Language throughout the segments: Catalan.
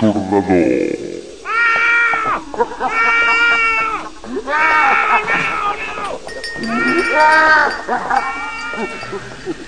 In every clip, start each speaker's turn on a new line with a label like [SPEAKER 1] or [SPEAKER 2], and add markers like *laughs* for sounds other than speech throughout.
[SPEAKER 1] churnador. Ah! *laughs* *laughs*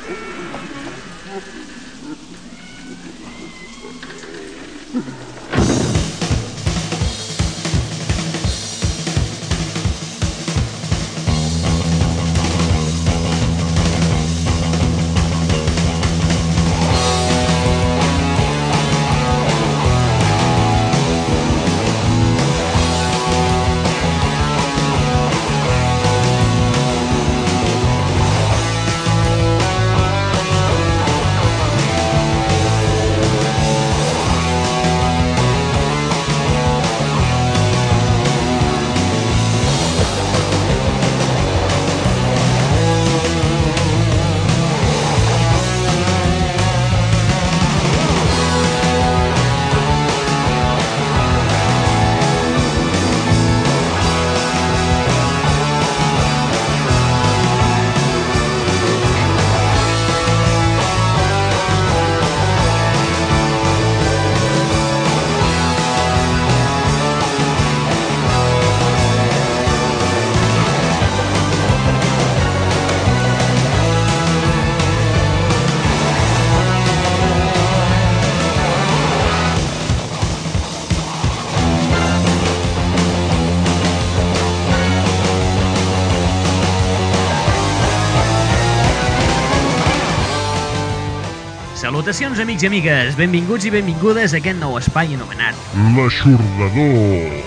[SPEAKER 2] Salutacions, amics i amigues. Benvinguts i benvingudes a aquest nou espai anomenat
[SPEAKER 1] L'aixordador.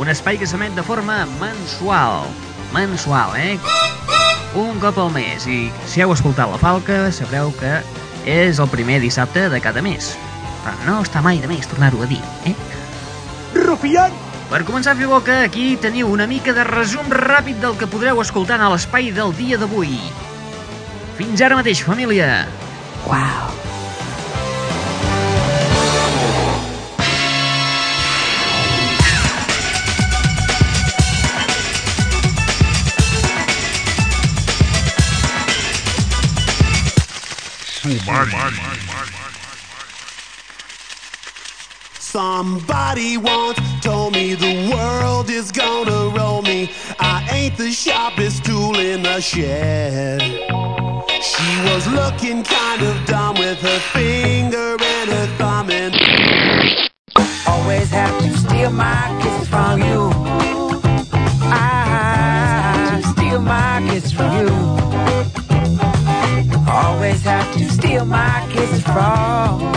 [SPEAKER 2] un espai que s'emet de forma mensual. Mensual, eh? Un cop al mes. I si heu escoltat la falca, sabreu que és el primer dissabte de cada mes. Però no està mai de més tornar-ho a dir, eh?
[SPEAKER 3] Rufián!
[SPEAKER 2] Per començar a fer boca, aquí teniu una mica de resum ràpid del que podreu escoltar a l'espai del dia d'avui. Fins ara mateix, família.
[SPEAKER 3] Wow.
[SPEAKER 1] Sumari.
[SPEAKER 4] Somebody once told me the world is gonna roll me. I ain't the sharpest tool in the shed. She was looking kind of dumb with her finger and her thumb and
[SPEAKER 3] Always have to steal my kisses from you. I steal my kisses from you. Always have to steal my kisses from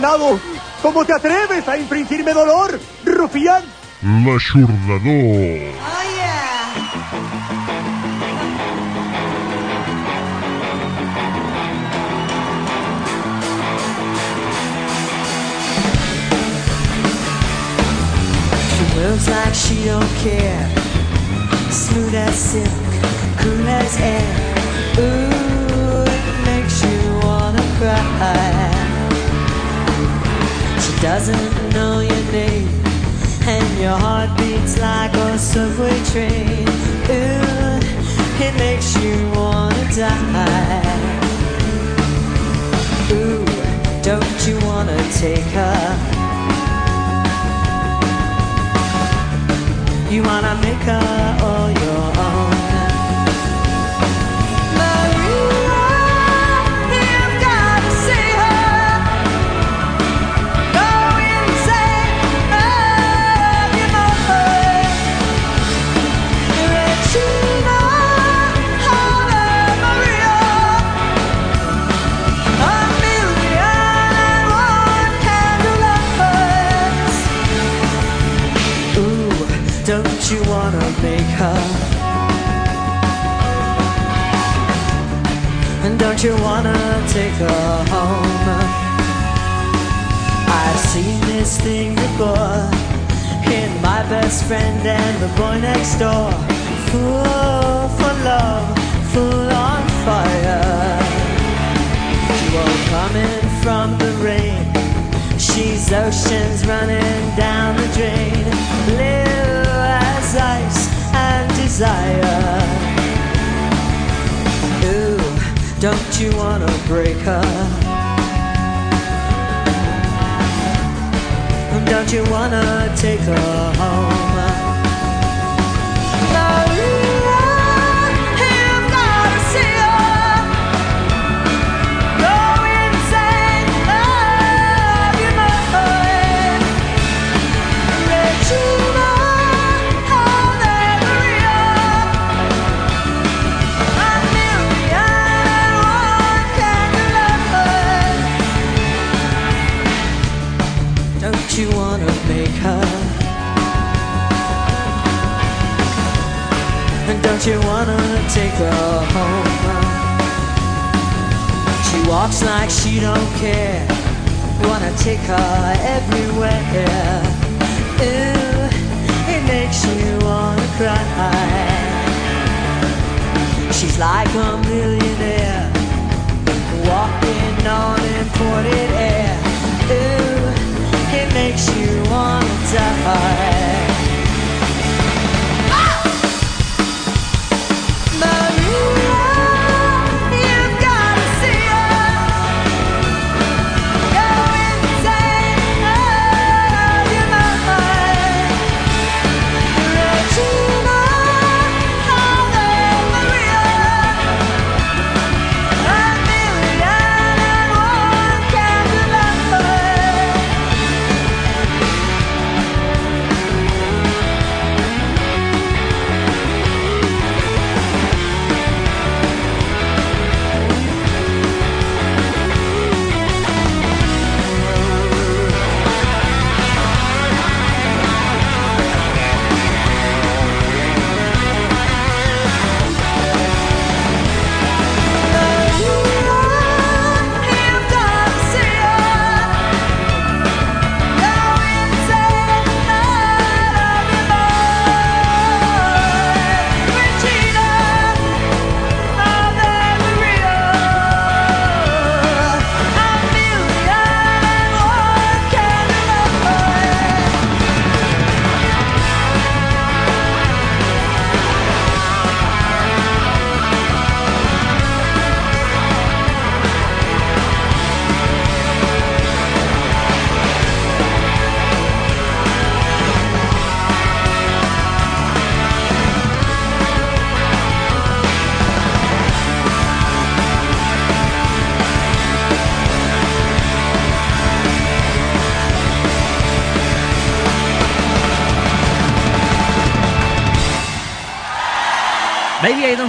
[SPEAKER 5] como ¿Cómo te atreves a infringirme dolor, rufián?
[SPEAKER 1] Lachurdador.
[SPEAKER 6] Oh, yeah. Moves like she don't care. Smooth as silk, cool as air. Ooh, it makes you wanna cry. doesn't know your name, and your heart beats like a subway train. Ooh, it makes you wanna die. Ooh, don't you wanna take her? You wanna make her. Don't you wanna take her home? I've seen this thing before in my best friend and the boy next door. Fool for love, fool on fire. Well, coming from the rain, she's oceans running down the drain. Blue as ice and desire. Don't you wanna break her? Don't you wanna take her home? Don't you wanna take her home? She walks like she don't care. Wanna take her everywhere. Ooh, it makes you wanna cry. She's like a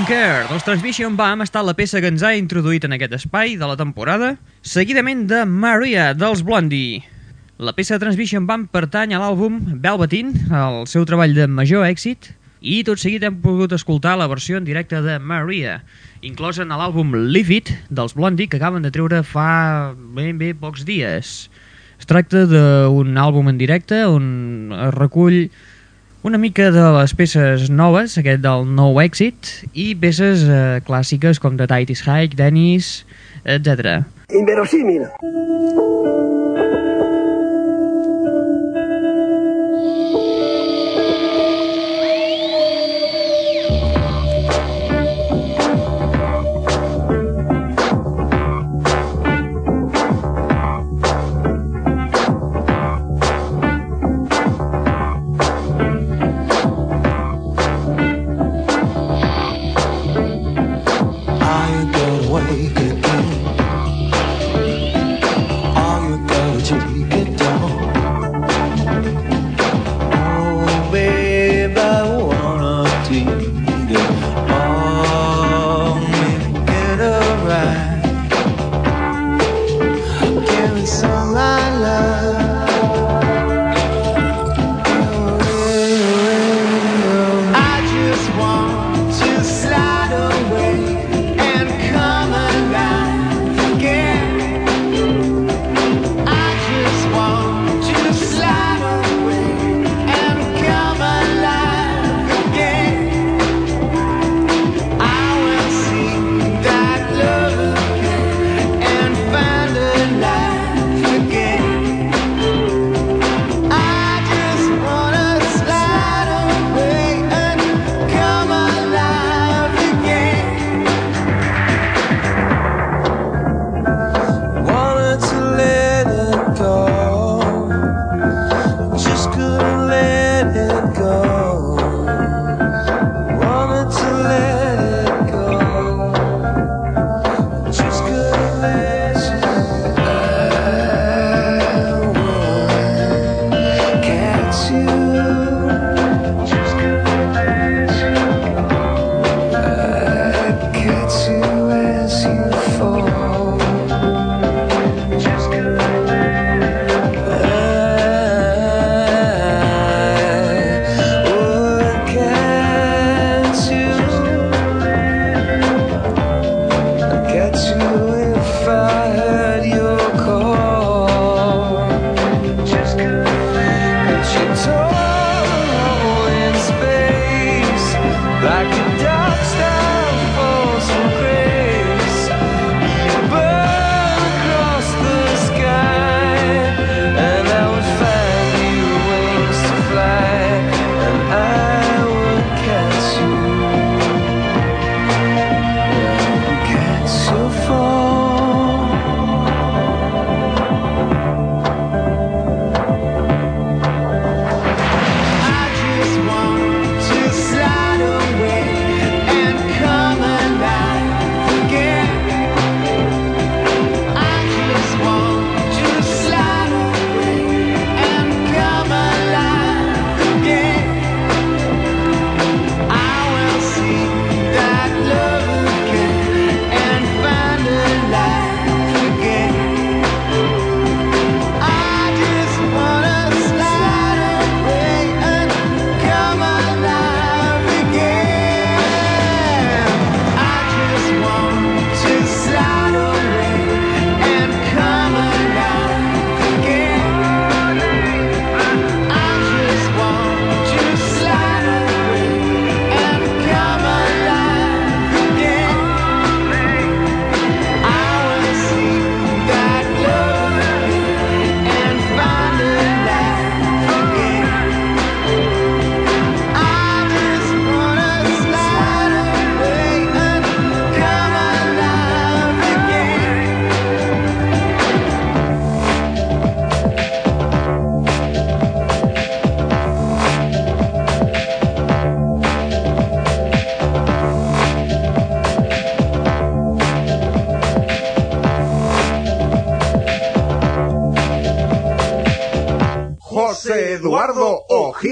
[SPEAKER 2] Care, dels Transmission Bam, ha estat la peça que ens ha introduït en aquest espai de la temporada, seguidament de Maria, dels Blondie. La peça de Transmission Bam pertany a l'àlbum Velveteen, el seu treball de major èxit, i tot seguit hem pogut escoltar la versió en directe de Maria, inclosa en l'àlbum Live It, dels Blondie, que acaben de treure fa ben bé pocs dies. Es tracta d'un àlbum en directe on es recull una mica de les peces noves, aquest del nou èxit, i peces eh, clàssiques com The Tide is High, Dennis, etc.
[SPEAKER 7] Inverosímil.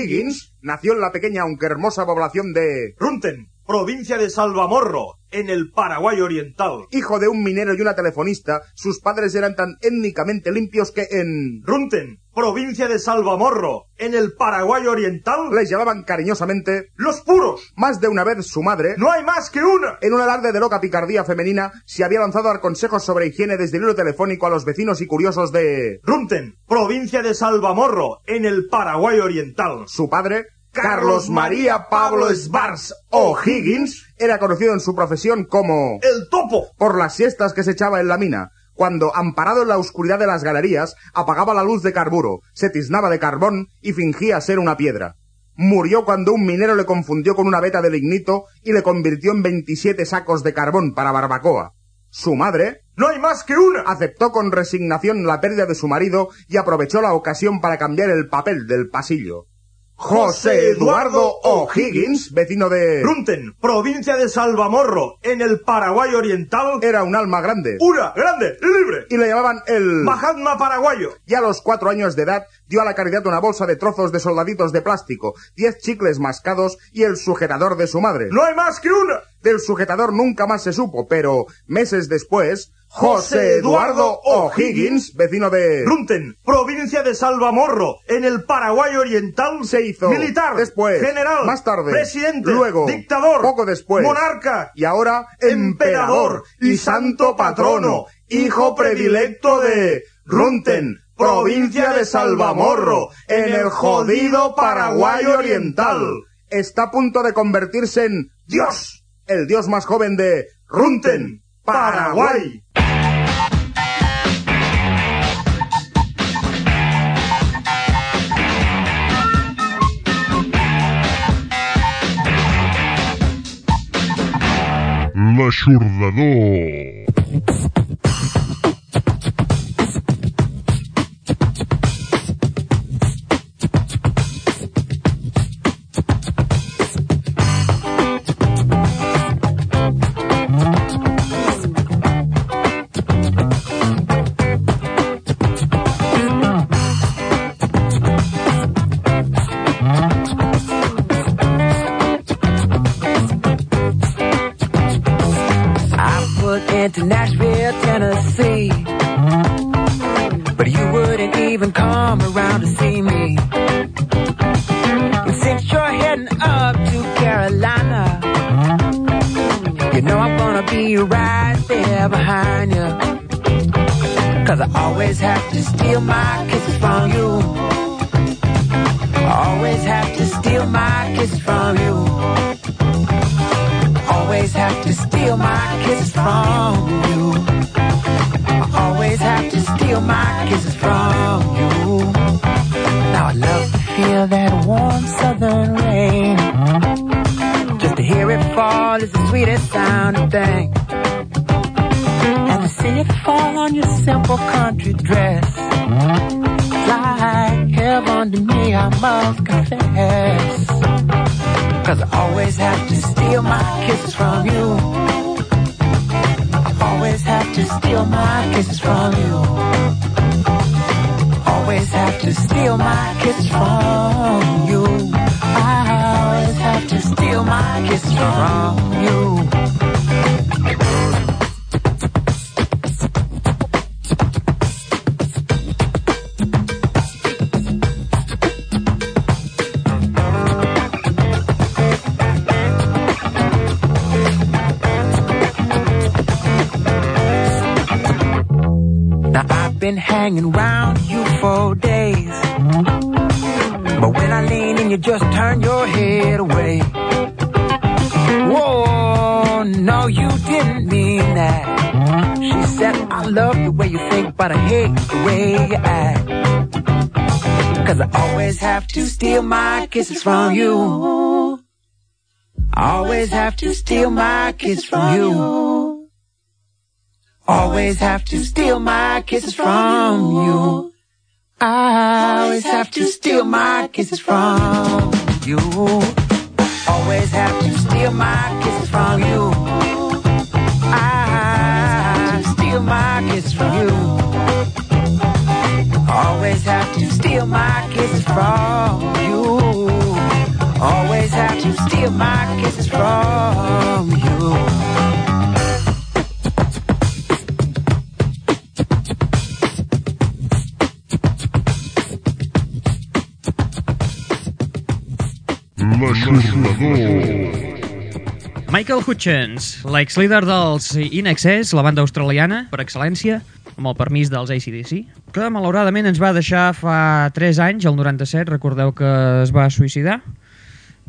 [SPEAKER 8] O'Higgins nació en la pequeña aunque hermosa población de
[SPEAKER 5] Runten, provincia de Salvamorro, en el Paraguay Oriental.
[SPEAKER 8] hijo de un minero y una telefonista, sus padres eran tan étnicamente limpios que en
[SPEAKER 5] Runten, provincia de Salvamorro, en el Paraguay Oriental.
[SPEAKER 8] les llamaban cariñosamente
[SPEAKER 5] Los puros.
[SPEAKER 8] más de una vez su madre
[SPEAKER 5] No hay más que una.
[SPEAKER 8] en un alarde de loca picardía femenina, se había lanzado a dar consejos sobre higiene desde el hilo telefónico a los vecinos y curiosos de
[SPEAKER 5] Runten, provincia de Salvamorro, en el Paraguay Oriental.
[SPEAKER 8] su padre, Carlos María Pablo Svars O'Higgins, era conocido en su profesión como
[SPEAKER 5] El topo.
[SPEAKER 8] por las siestas que se echaba en la mina, cuando, amparado en la oscuridad de las galerías, apagaba la luz de carburo, se tiznaba de carbón y fingía ser una piedra. Murió cuando un minero le confundió con una veta de lignito y le convirtió en 27 sacos de carbón para barbacoa. Su madre
[SPEAKER 5] No hay más que una.
[SPEAKER 8] aceptó con resignación la pérdida de su marido y aprovechó la ocasión para cambiar el papel del pasillo. José Eduardo O'Higgins, vecino de...
[SPEAKER 5] Runten, provincia de Salvamorro, en el Paraguay Oriental.
[SPEAKER 8] Era un alma grande.
[SPEAKER 5] Una, grande, libre.
[SPEAKER 8] Y le llamaban el...
[SPEAKER 5] Mahatma paraguayo.
[SPEAKER 8] Y a los cuatro años de edad dio a la caridad una bolsa de trozos de soldaditos de plástico, diez chicles mascados y el sujetador de su madre.
[SPEAKER 5] No hay más que una.
[SPEAKER 8] Del sujetador nunca más se supo, pero meses después, José Eduardo O'Higgins, vecino de...
[SPEAKER 5] Runten, provincia de Salvamorro, en el Paraguay Oriental.
[SPEAKER 8] Se hizo
[SPEAKER 5] militar,
[SPEAKER 8] después,
[SPEAKER 5] general,
[SPEAKER 8] más tarde,
[SPEAKER 5] presidente,
[SPEAKER 8] luego,
[SPEAKER 5] dictador,
[SPEAKER 8] poco después,
[SPEAKER 5] monarca
[SPEAKER 8] y ahora emperador y santo patrono, hijo predilecto de Runten, provincia de Salvamorro, en el jodido Paraguay Oriental. Está a punto de convertirse en Dios, el dios más joven de Runten, Paraguay.
[SPEAKER 3] Been hanging round you for days. But when I lean in, you just turn your head away. Whoa, no, you didn't mean that. She said, I love the way you think, but I hate the way you act. Cause I always have to steal my kisses from you. I always have to steal my kisses from you. Always have to steal my kisses from you. I always have to steal my kisses from you. Always have to steal my kisses from you. I steal my kisses from you. Always have to steal
[SPEAKER 6] steal my kisses from you. Always have to steal my kisses from you.
[SPEAKER 1] L'aixordador.
[SPEAKER 2] Michael Hutchins, l'ex-líder dels In Excess, la banda australiana, per excel·lència, amb el permís dels ACDC, que malauradament ens va deixar fa 3 anys, el 97, recordeu que es va suïcidar.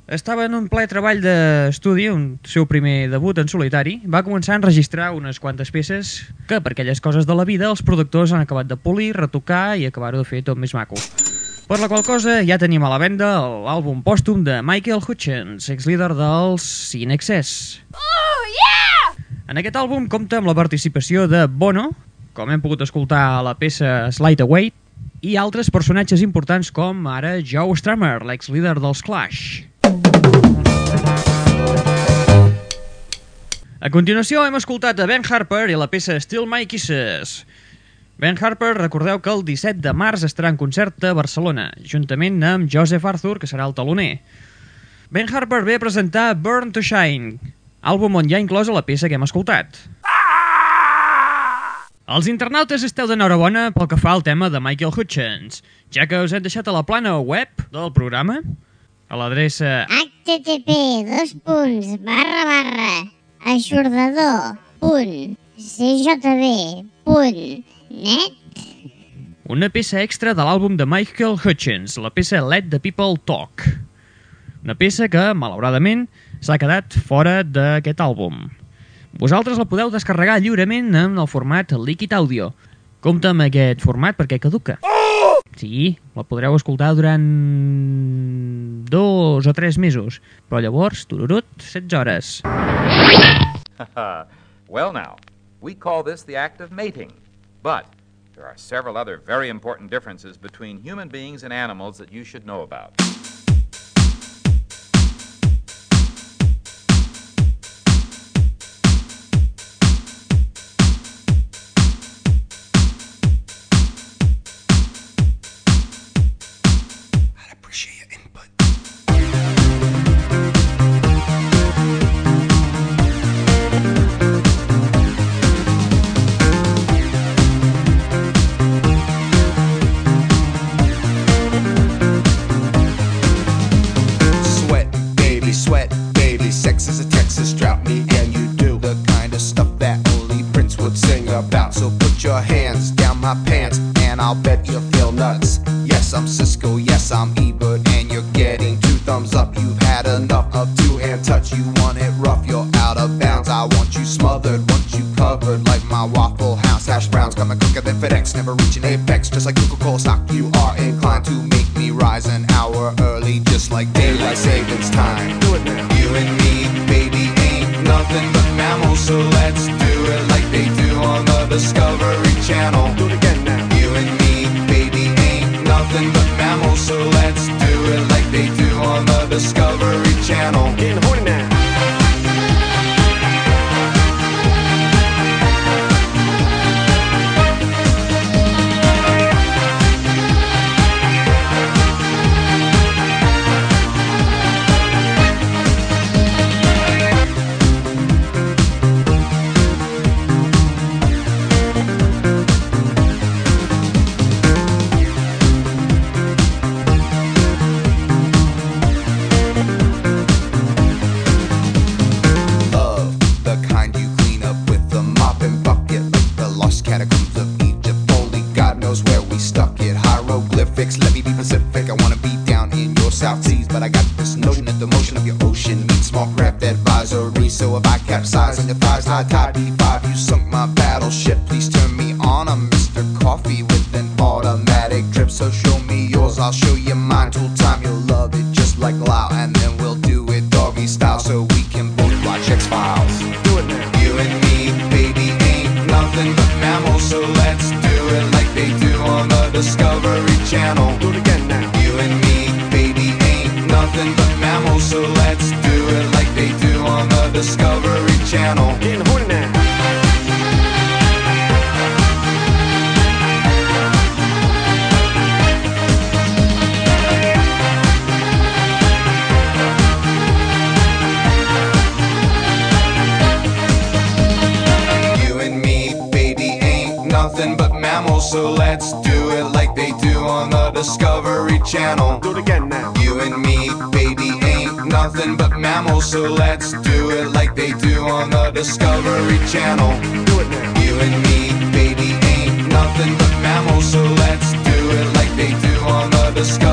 [SPEAKER 2] Estava en un ple treball d'estudi, un seu primer debut en solitari. Va començar a enregistrar unes quantes peces que, per aquelles coses de la vida, els productors han acabat de polir, retocar i acabar-ho de fer tot més maco. Per la qual cosa ja tenim a la venda l'àlbum pòstum de Michael Hutchins, ex-líder dels In Excess.
[SPEAKER 9] Oh, yeah!
[SPEAKER 2] En aquest àlbum compta amb la participació de Bono, com hem pogut escoltar a la peça Slide Away, i altres personatges importants com ara Joe Strummer, l'ex-líder dels Clash. A continuació hem escoltat a Ben Harper i la peça Still My Kisses. Ben Harper, recordeu que el 17 de març estarà en concert a Barcelona, juntament amb Joseph Arthur, que serà el taloner. Ben Harper ve a presentar Burn to Shine, àlbum on ha inclosa la peça que hem escoltat. Els internautes esteu d'enhorabona pel que fa al tema de Michael Hutchins, ja que us hem deixat a la plana web del programa, a l'adreça
[SPEAKER 10] http dos punts barra barra aixordador punt cjb punt
[SPEAKER 2] una peça extra de l'àlbum de Michael Hutchins, la peça Let the People Talk. Una peça que, malauradament, s'ha quedat fora d'aquest àlbum. Vosaltres la podeu descarregar lliurement en el format Liquid Audio. Compte amb aquest format perquè caduca. Sí, la podreu escoltar durant dos o tres mesos, però llavors, tururut, 16 hores. *laughs*
[SPEAKER 11] well, now, we call this the act of mating. But there are several other very important differences between human beings and animals that you should know about.
[SPEAKER 4] Savings time. Do it now. You and me, baby, ain't nothing but mammals, so let's do it like they do on the Discovery Channel. Do it again now. You and me, baby, ain't nothing but mammals, so let's do it like they do on the Discovery Channel. Getting horny now.
[SPEAKER 11] the
[SPEAKER 4] sky.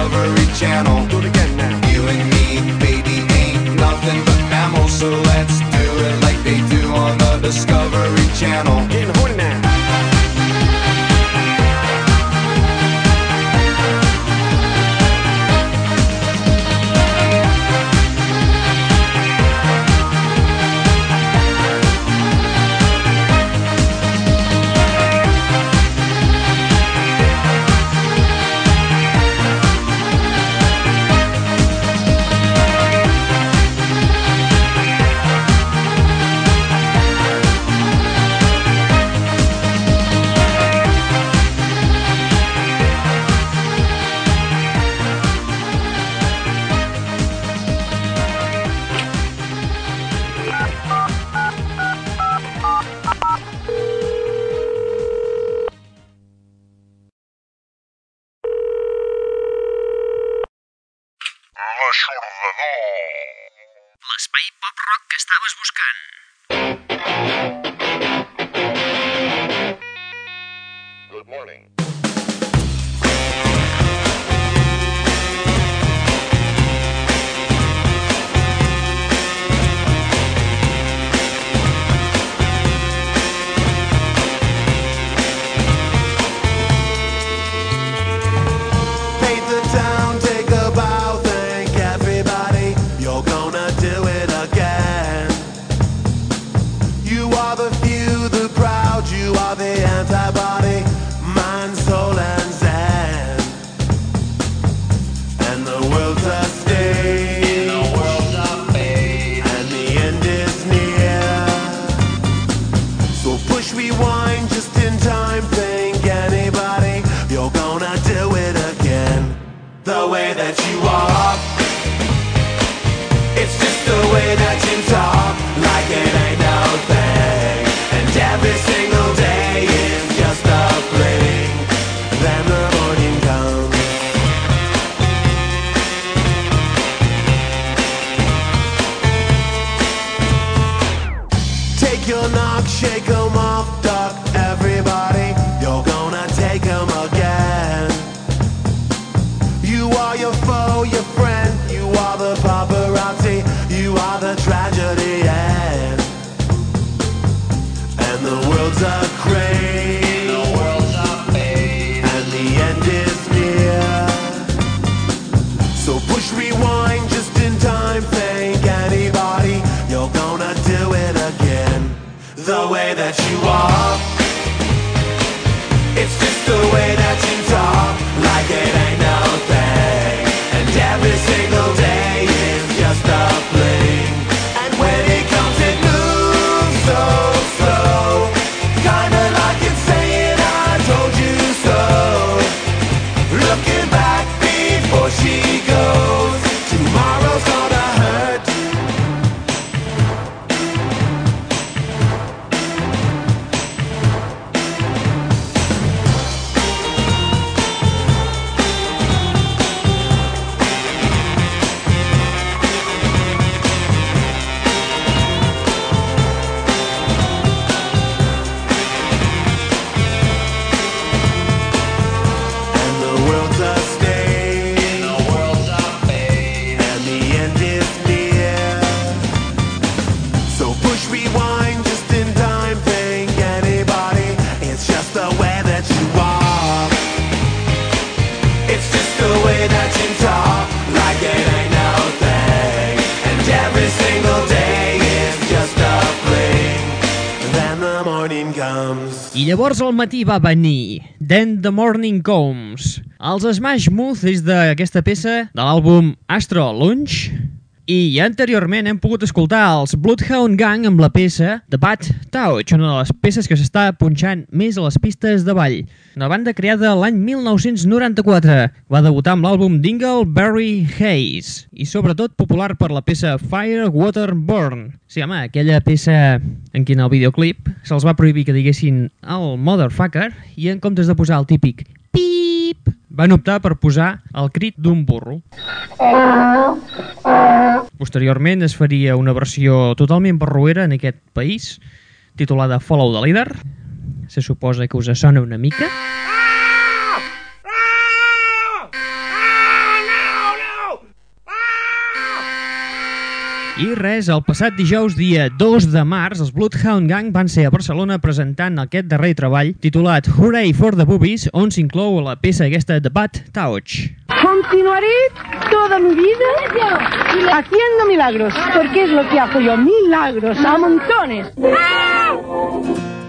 [SPEAKER 4] Llavors al matí va venir Then the Morning Comes, els Smash Mouth és d'aquesta peça de l'àlbum Astro Lunch
[SPEAKER 2] i anteriorment hem pogut escoltar els Bloodhound Gang amb la peça The Bad Touch, una de les peces que s'està punxant més a les pistes de ball. Una banda creada l'any 1994. Va debutar amb l'àlbum Dingleberry Haze i sobretot popular per la peça Fire, Water, Burn. Sí, home, aquella peça en què en el videoclip se'ls va prohibir que diguessin el motherfucker i en comptes de posar el típic pip, van optar per posar el crit d'un burro. Posteriorment es faria una versió totalment barruera en aquest país, titulada Follow the Leader. Se suposa que us sona una mica. I res, el passat dijous, dia 2 de març, els Bloodhound Gang van ser a Barcelona presentant aquest darrer treball titulat Hooray for the Boobies, on s'inclou la peça aquesta de Bad Touch.
[SPEAKER 12] Continuaré toda mi vida haciendo milagros, porque es lo que hago yo, milagros a montones.
[SPEAKER 9] There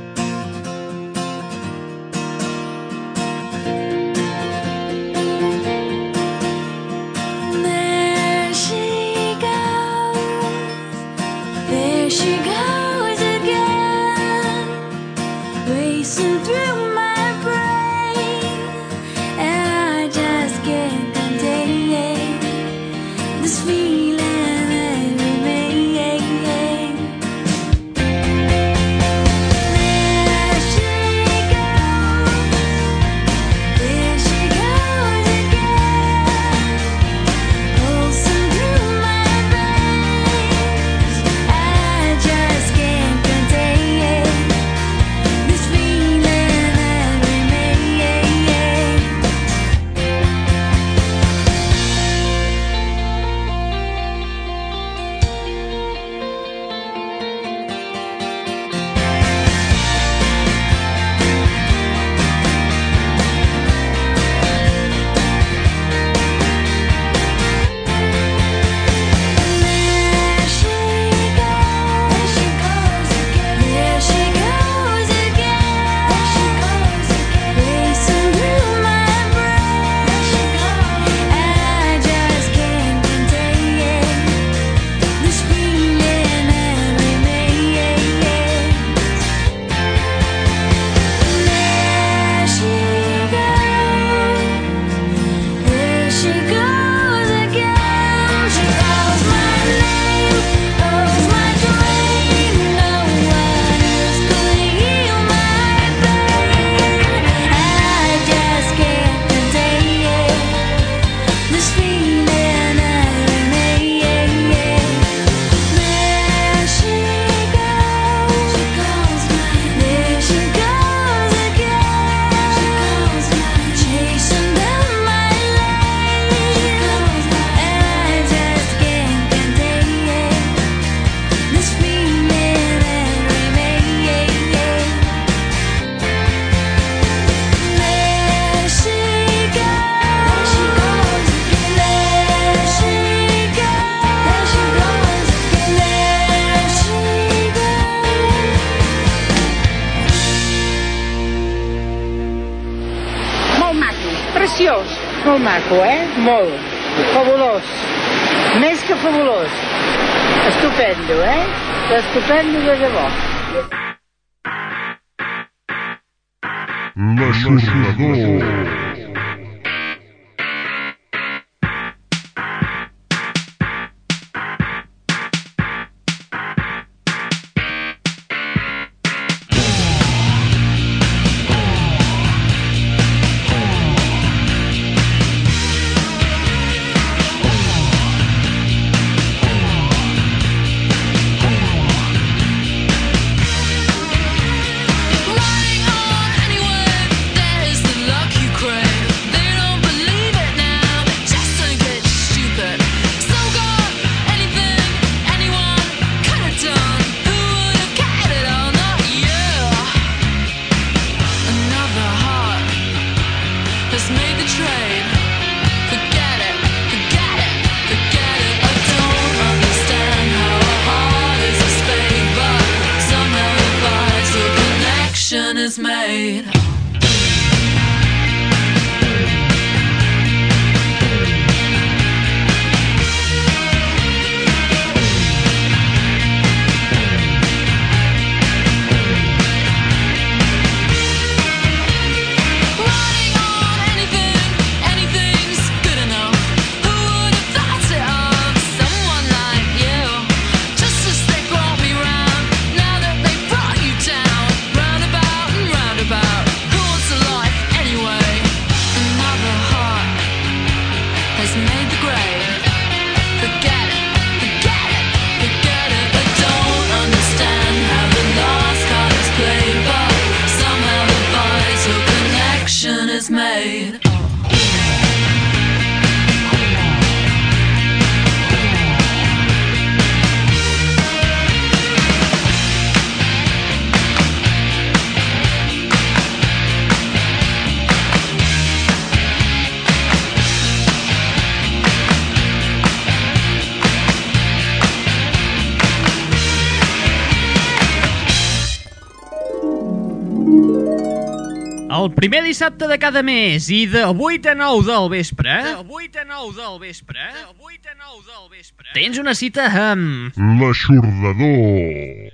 [SPEAKER 2] primer dissabte de cada mes i de 8 a 9 del vespre... De 8 a 9 del vespre... De 8 a 9 del vespre... Tens una cita amb...
[SPEAKER 1] L'aixordador.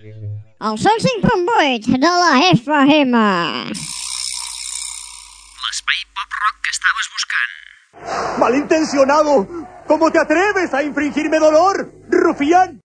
[SPEAKER 10] El 105.8 de la FM.
[SPEAKER 2] L'espai pop-rock que estaves buscant.
[SPEAKER 7] ¡Malintencionado! ¿Cómo te atreves a infringirme dolor, rufián?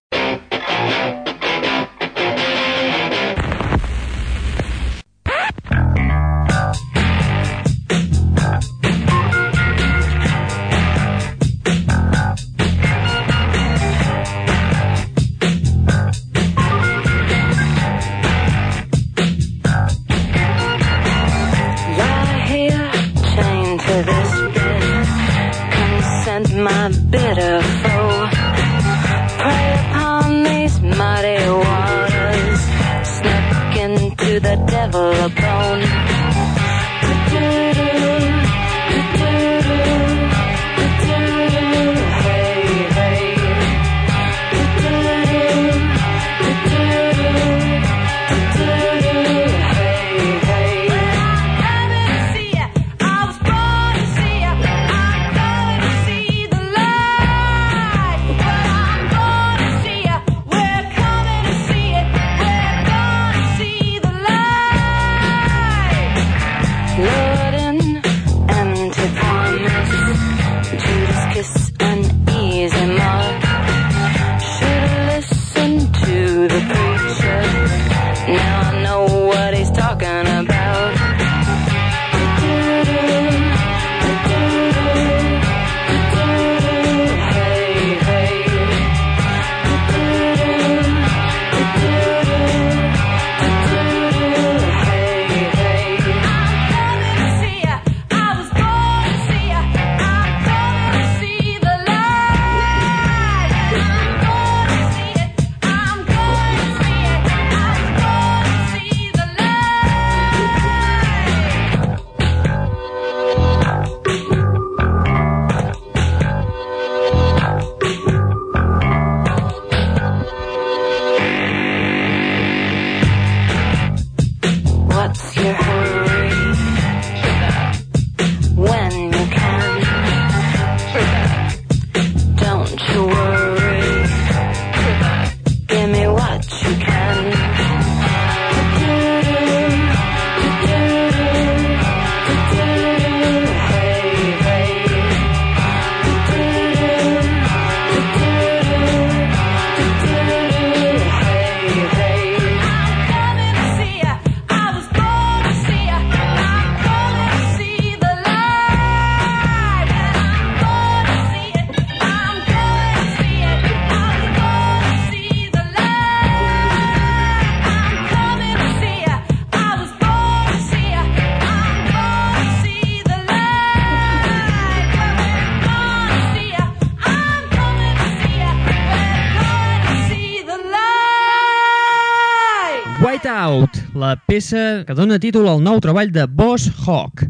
[SPEAKER 2] Peça que dona títol al nou treball de Boss Hawk.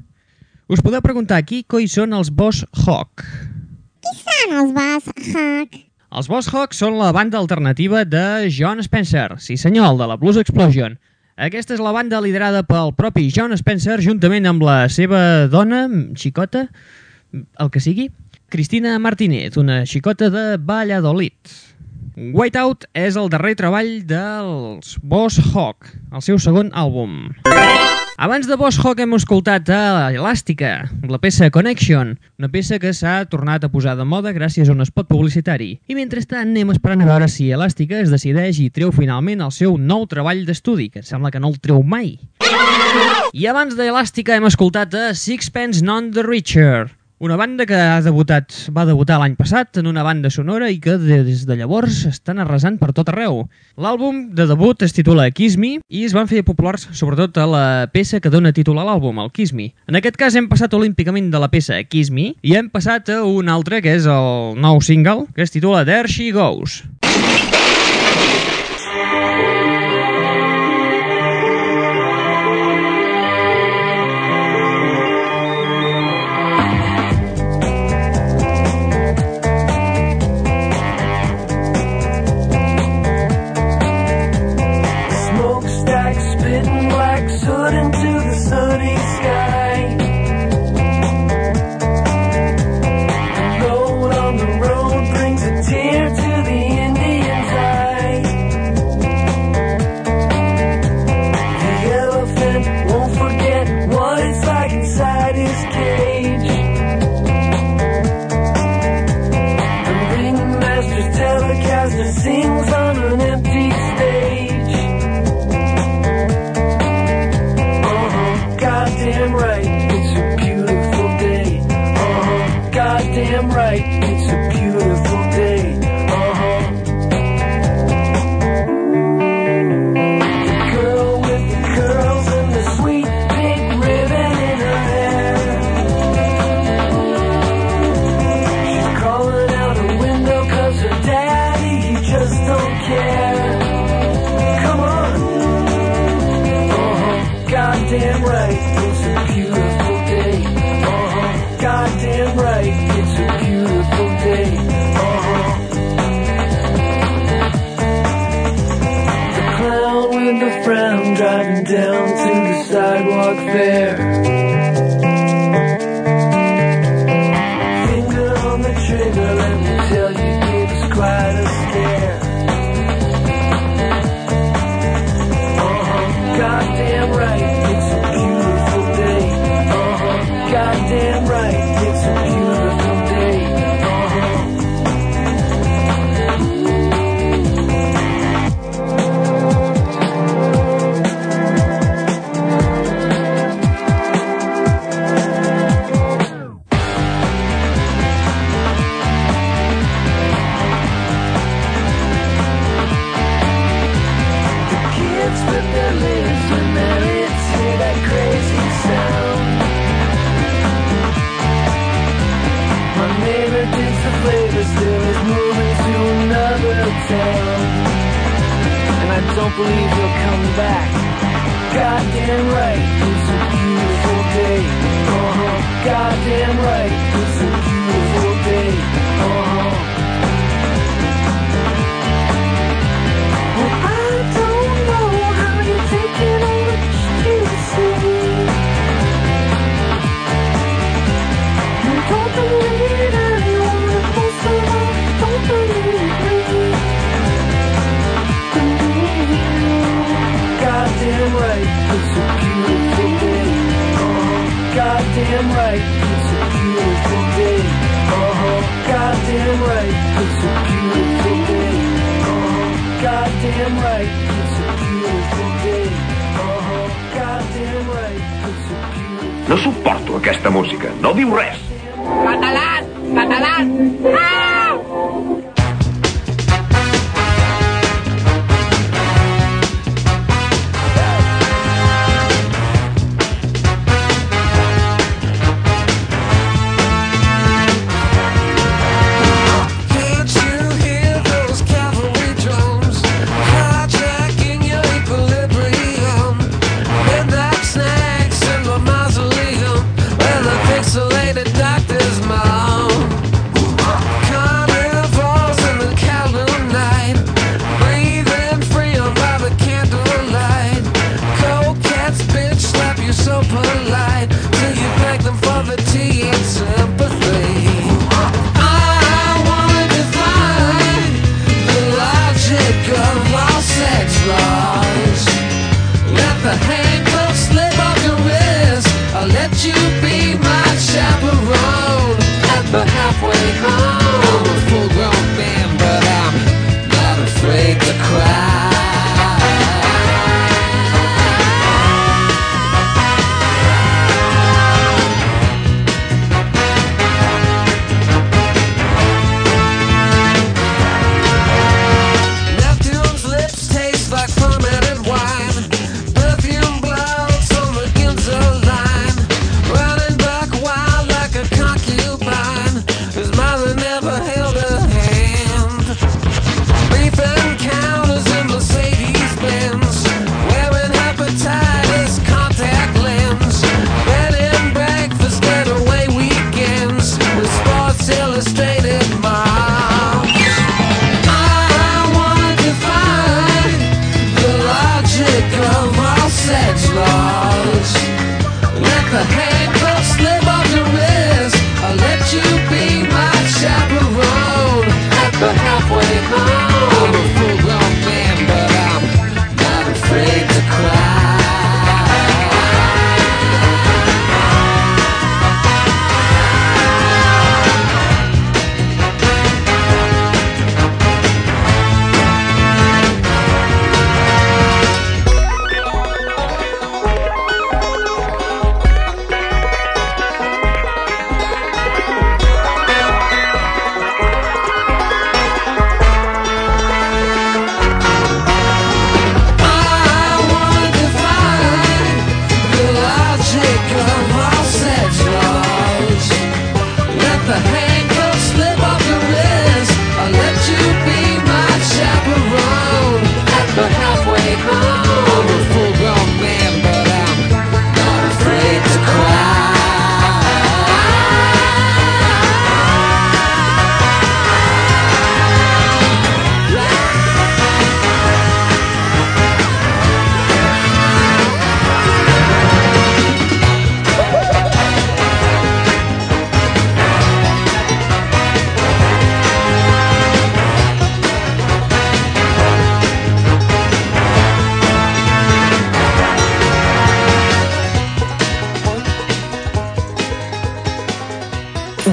[SPEAKER 2] Us podeu preguntar qui coi són els Boss Hawk.
[SPEAKER 10] Qui són els Bass Hack?
[SPEAKER 2] Els Boss Hawk són la banda alternativa de John Spencer, sí senyor, de la Blues Explosion. Aquesta és la banda liderada pel propi John Spencer juntament amb la seva dona, xicota, el que sigui, Cristina Martínez, una xicota de Valladolid. Whiteout és el darrer treball dels Boss Hawk, el seu segon àlbum. Abans de Boss Hawk hem escoltat a Elàstica, la peça Connection, una peça que s'ha tornat a posar de moda gràcies a un spot publicitari. I mentrestant anem esperant a veure si Elàstica es decideix i treu finalment el seu nou treball d'estudi, que sembla que no el treu mai. I abans d'Elàstica hem escoltat a Sixpence None the Richer, una banda que ha debutat, va debutar l'any passat en una banda sonora i que des de llavors estan arrasant per tot arreu. L'àlbum de debut es titula Kiss Me i es van fer populars sobretot a la peça que dona títol a l'àlbum, el Kiss Me. En aquest cas hem passat olímpicament de la peça Kiss Me i hem passat a un altre que és el nou single que es titula There She Goes.
[SPEAKER 13] don't believe you'll come back. Goddamn right, it's a beautiful day. Uh-huh. Goddamn right, it's a goddamn right, it's a beautiful day. Uh-huh, goddamn right, it's a beautiful day. Uh-huh, goddamn right, uh-huh.
[SPEAKER 14] No suporto aquesta música, no diu res.
[SPEAKER 13] Català, català! Ah!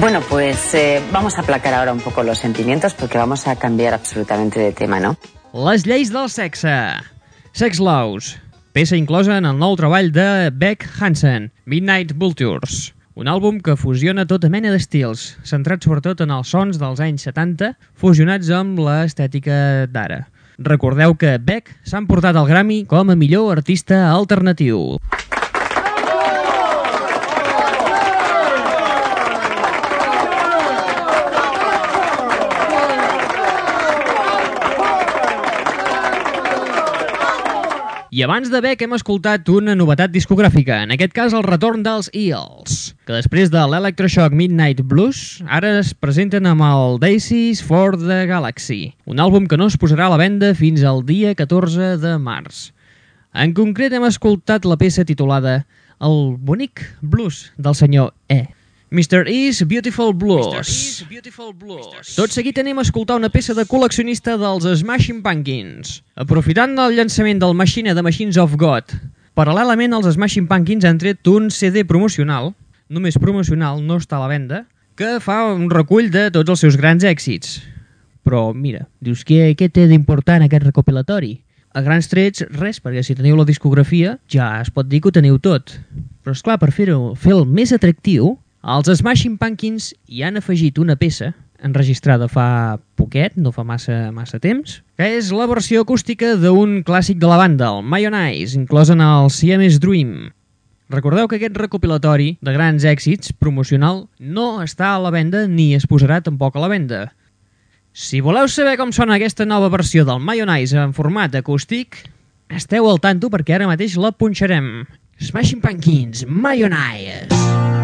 [SPEAKER 15] Bueno, pues eh, vamos a aplacar ahora un poco los sentimientos porque vamos a cambiar absolutamente de tema, ¿no?
[SPEAKER 2] Les lleis del sexe. Sex Laws. Peça inclosa en el nou treball de Beck Hansen, Midnight Vultures. Un àlbum que fusiona tota mena d'estils, centrat sobretot en els sons dels anys 70, fusionats amb l'estètica d'ara. Recordeu que Beck s'ha emportat el Grammy com a millor artista alternatiu. I abans de Beck hem escoltat una novetat discogràfica, en aquest cas el retorn dels Eels, que després de l'Electroshock Midnight Blues ara es presenten amb el Daisies for the Galaxy, un àlbum que no es posarà a la venda fins al dia 14 de març. En concret hem escoltat la peça titulada El bonic blues del senyor E. Mr. E's Beautiful Blues. Tot seguit anem a escoltar una peça de col·leccionista dels Smashing Pumpkins. Aprofitant el llançament del Machine de Machines of God, paral·lelament els Smashing Pumpkins han tret un CD promocional, només promocional, no està a la venda, que fa un recull de tots els seus grans èxits. Però mira, dius, què, què té d'important aquest recopilatori? A grans trets, res, perquè si teniu la discografia ja es pot dir que ho teniu tot. Però és clar, per fer-ho fer el més atractiu, els Smashing Pumpkins hi han afegit una peça enregistrada fa poquet, no fa massa, massa temps, que és la versió acústica d'un clàssic de la banda, el Mayonnaise, inclòs en el Siamese Dream. Recordeu que aquest recopilatori de grans èxits promocional no està a la venda ni es posarà tampoc a la venda. Si voleu saber com sona aquesta nova versió del Mayonnaise en format acústic, esteu al tanto perquè ara mateix la punxarem. Smashing Pumpkins, Mayonnaise.
[SPEAKER 6] Full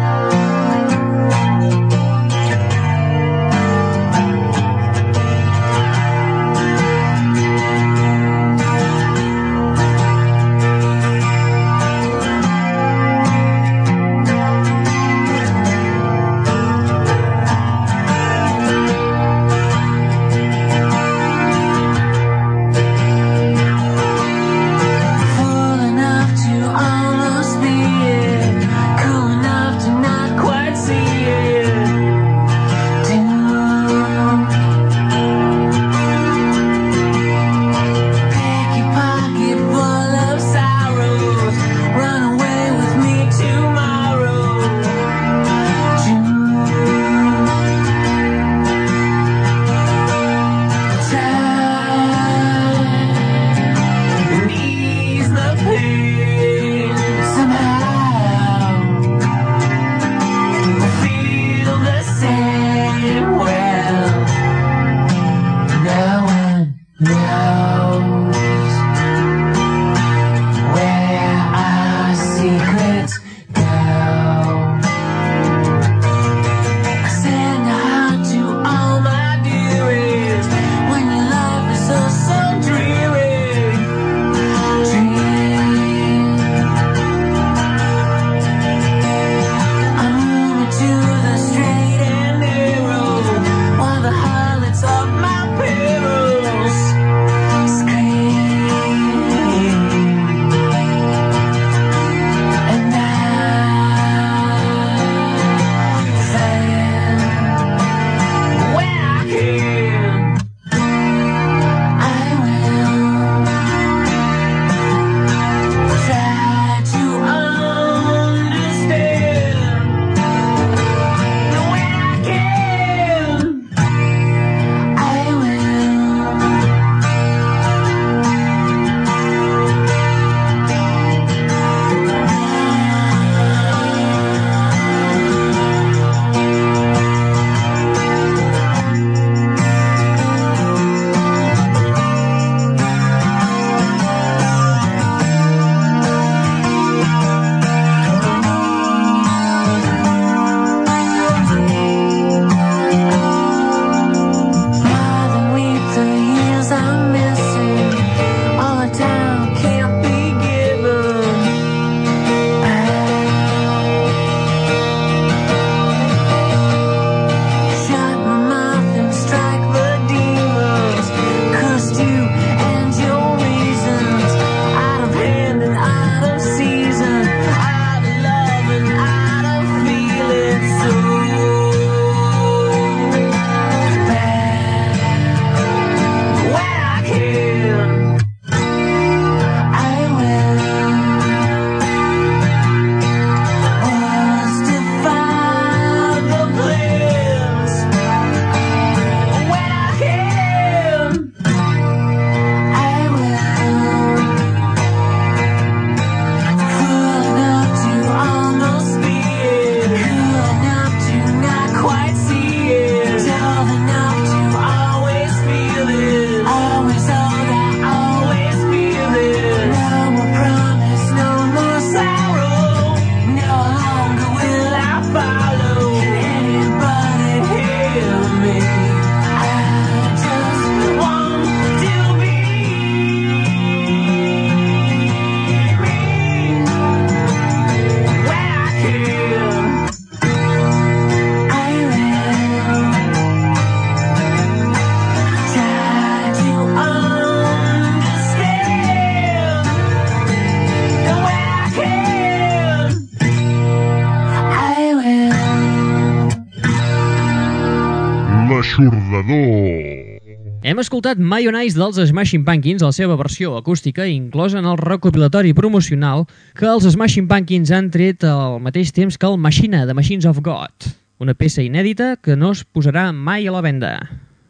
[SPEAKER 2] escoltat My on Ice dels Smashing Pumpkins, la seva versió acústica, inclosa en el recopilatori promocional que els Smashing Pumpkins han tret al mateix temps que el Machina, de Machines of God, una peça inèdita que no es posarà mai a la venda.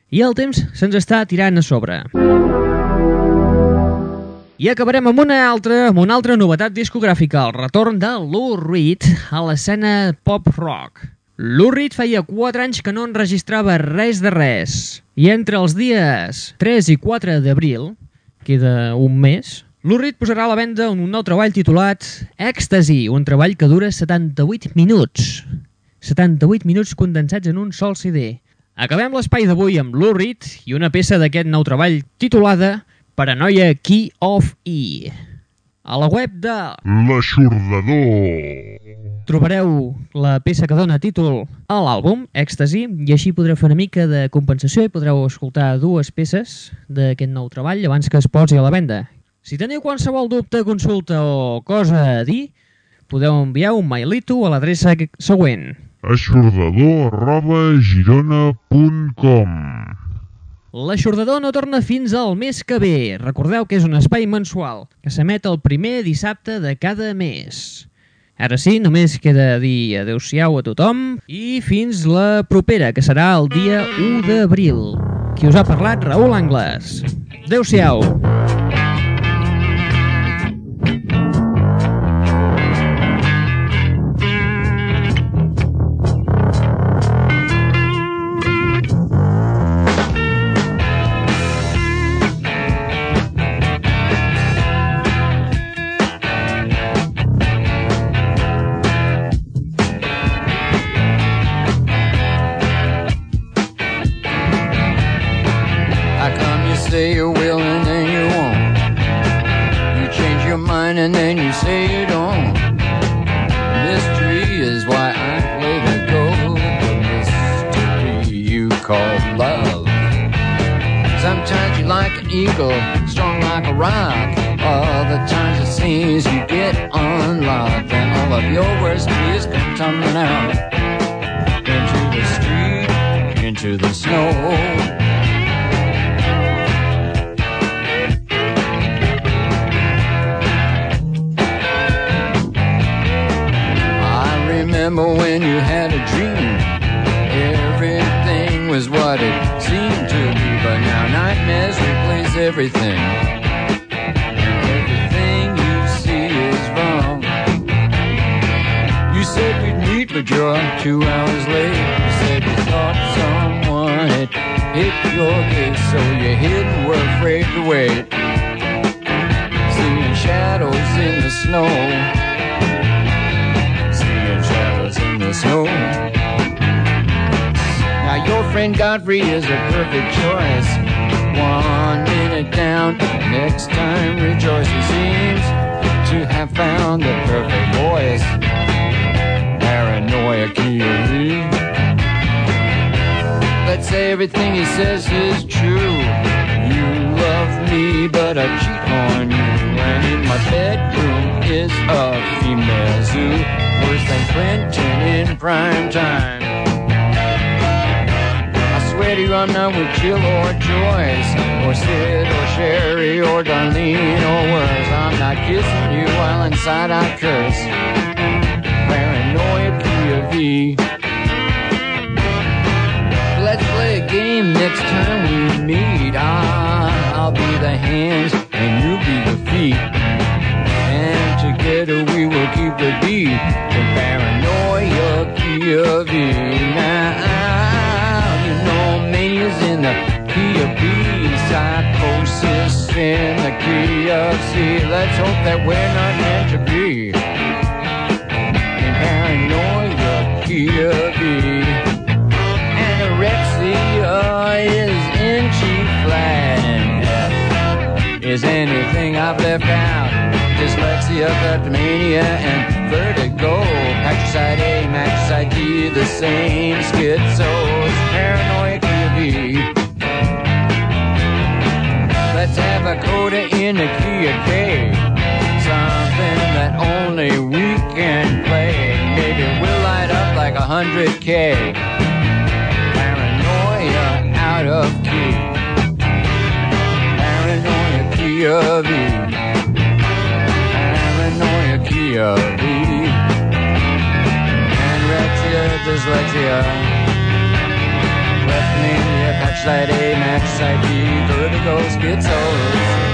[SPEAKER 2] I el temps se'ns està tirant a sobre. I acabarem amb una altra, amb una altra novetat discogràfica, el retorn de Lou Reed a l'escena pop-rock. Reed feia 4 anys que no enregistrava res de res. I entre els dies 3 i 4 d'abril, queda un mes, Reed posarà a la venda un nou treball titulat Ecstasy, un treball que dura 78 minuts. 78 minuts condensats en un sol CD. Acabem l'espai d'avui amb Reed i una peça d'aquest nou treball titulada Paranoia Key of E. A la web de
[SPEAKER 1] L'aixordador.
[SPEAKER 2] trobareu la peça que dona títol a l'àlbum, Ecstasy, i així podreu fer una mica de compensació i podreu escoltar dues peces d'aquest nou treball abans que es posi a la venda. Si teniu qualsevol dubte, consulta o cosa a dir, podeu enviar un mailito a l'adreça següent.
[SPEAKER 1] Aixordador arroba girona.com
[SPEAKER 2] L'Aixordador no torna fins al mes que ve. Recordeu que és un espai mensual que s'emet el primer dissabte de cada mes. Ara sí, només queda dir adeu-siau a tothom i fins la propera, que serà el dia 1 d'abril. Qui us ha parlat, Raül Angles. Adeu-siau.
[SPEAKER 16] How like a rock. Other times it seems you get unlocked, and all of your worst fears come tumbling out into the street, into the snow. I remember when you had a dream. Everything was what it seemed to be, but now nightmares replace everything. But you're two hours late. You said you thought someone had hit your gate, so you hid and were afraid to wait. Seeing shadows in the snow seeing shadows in the snow. Now your friend Godfrey is a perfect choice. One minute down, next time rejoice. He seems to have found the perfect voice. Let's say everything he says is true. You love me, but I cheat on you. And in my bedroom is a female zoo, worse than Clinton in prime time. I swear to you, I'm not with Jill or Joyce, or Sid or Sherry or Darlene or worse. I'm not kissing you while inside I curse. E. Let's play a game next time we meet. Ah, I'll be the hands and you'll be the feet. And together we will keep the beat. The paranoia key of E. Now, you know, mania's in the key of B. Psychosis in the key of C. Let's hope that we're not meant to be. kleptomania and vertigo. Patricide A, matricide B, the same schizos, paranoia could be. Let's have a coda in a key of K. Something that only we can play. Maybe we'll light up like a hundred K. Paranoia out of key. Paranoia
[SPEAKER 17] key of E. Discalculia dyslexia. Left me, Hatchlight, A,
[SPEAKER 1] Max,
[SPEAKER 18] ID, vertigo, schizoid.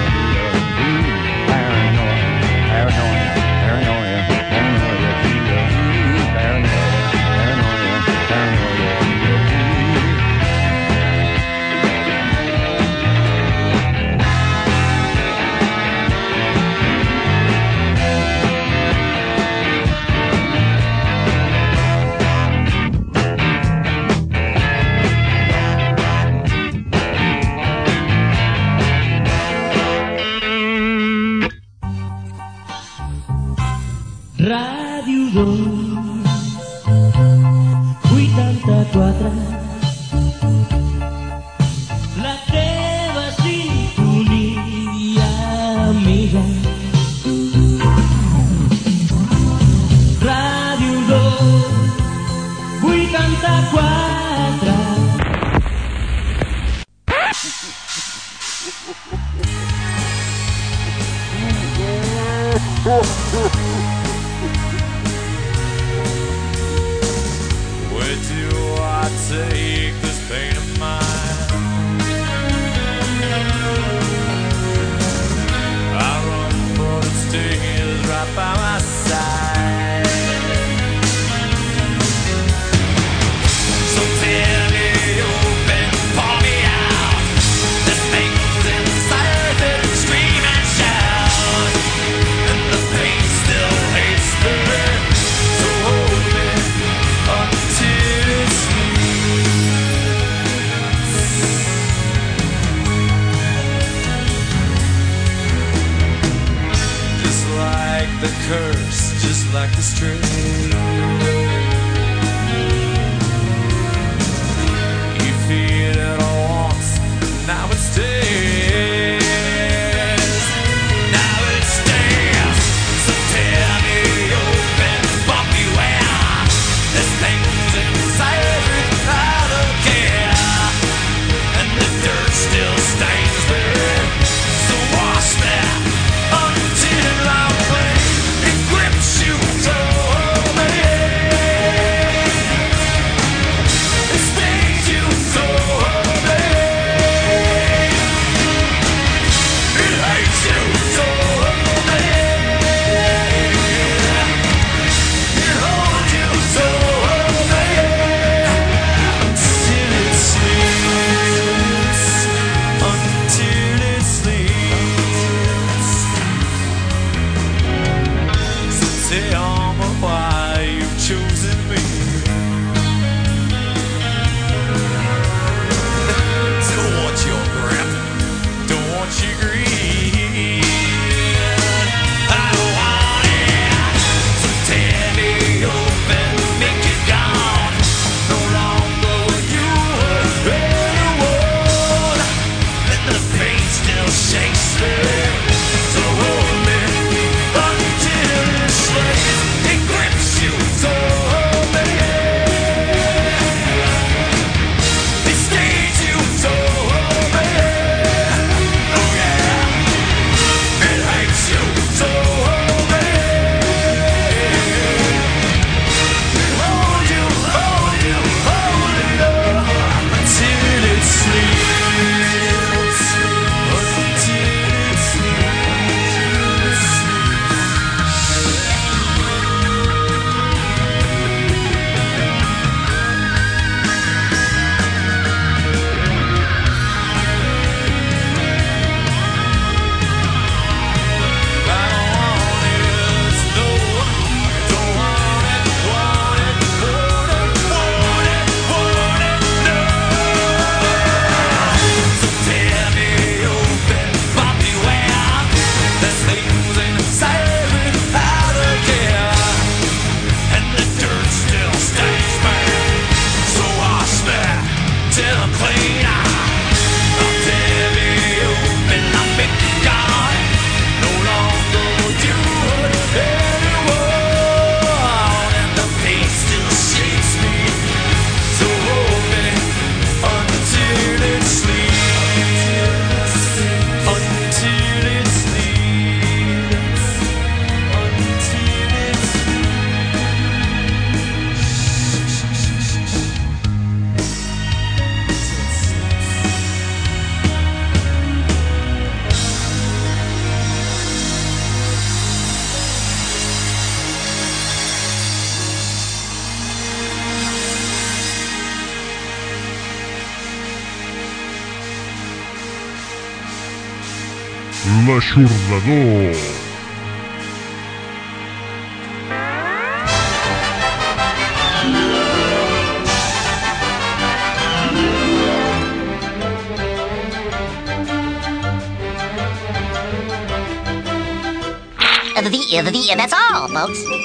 [SPEAKER 18] The, that's all, folks.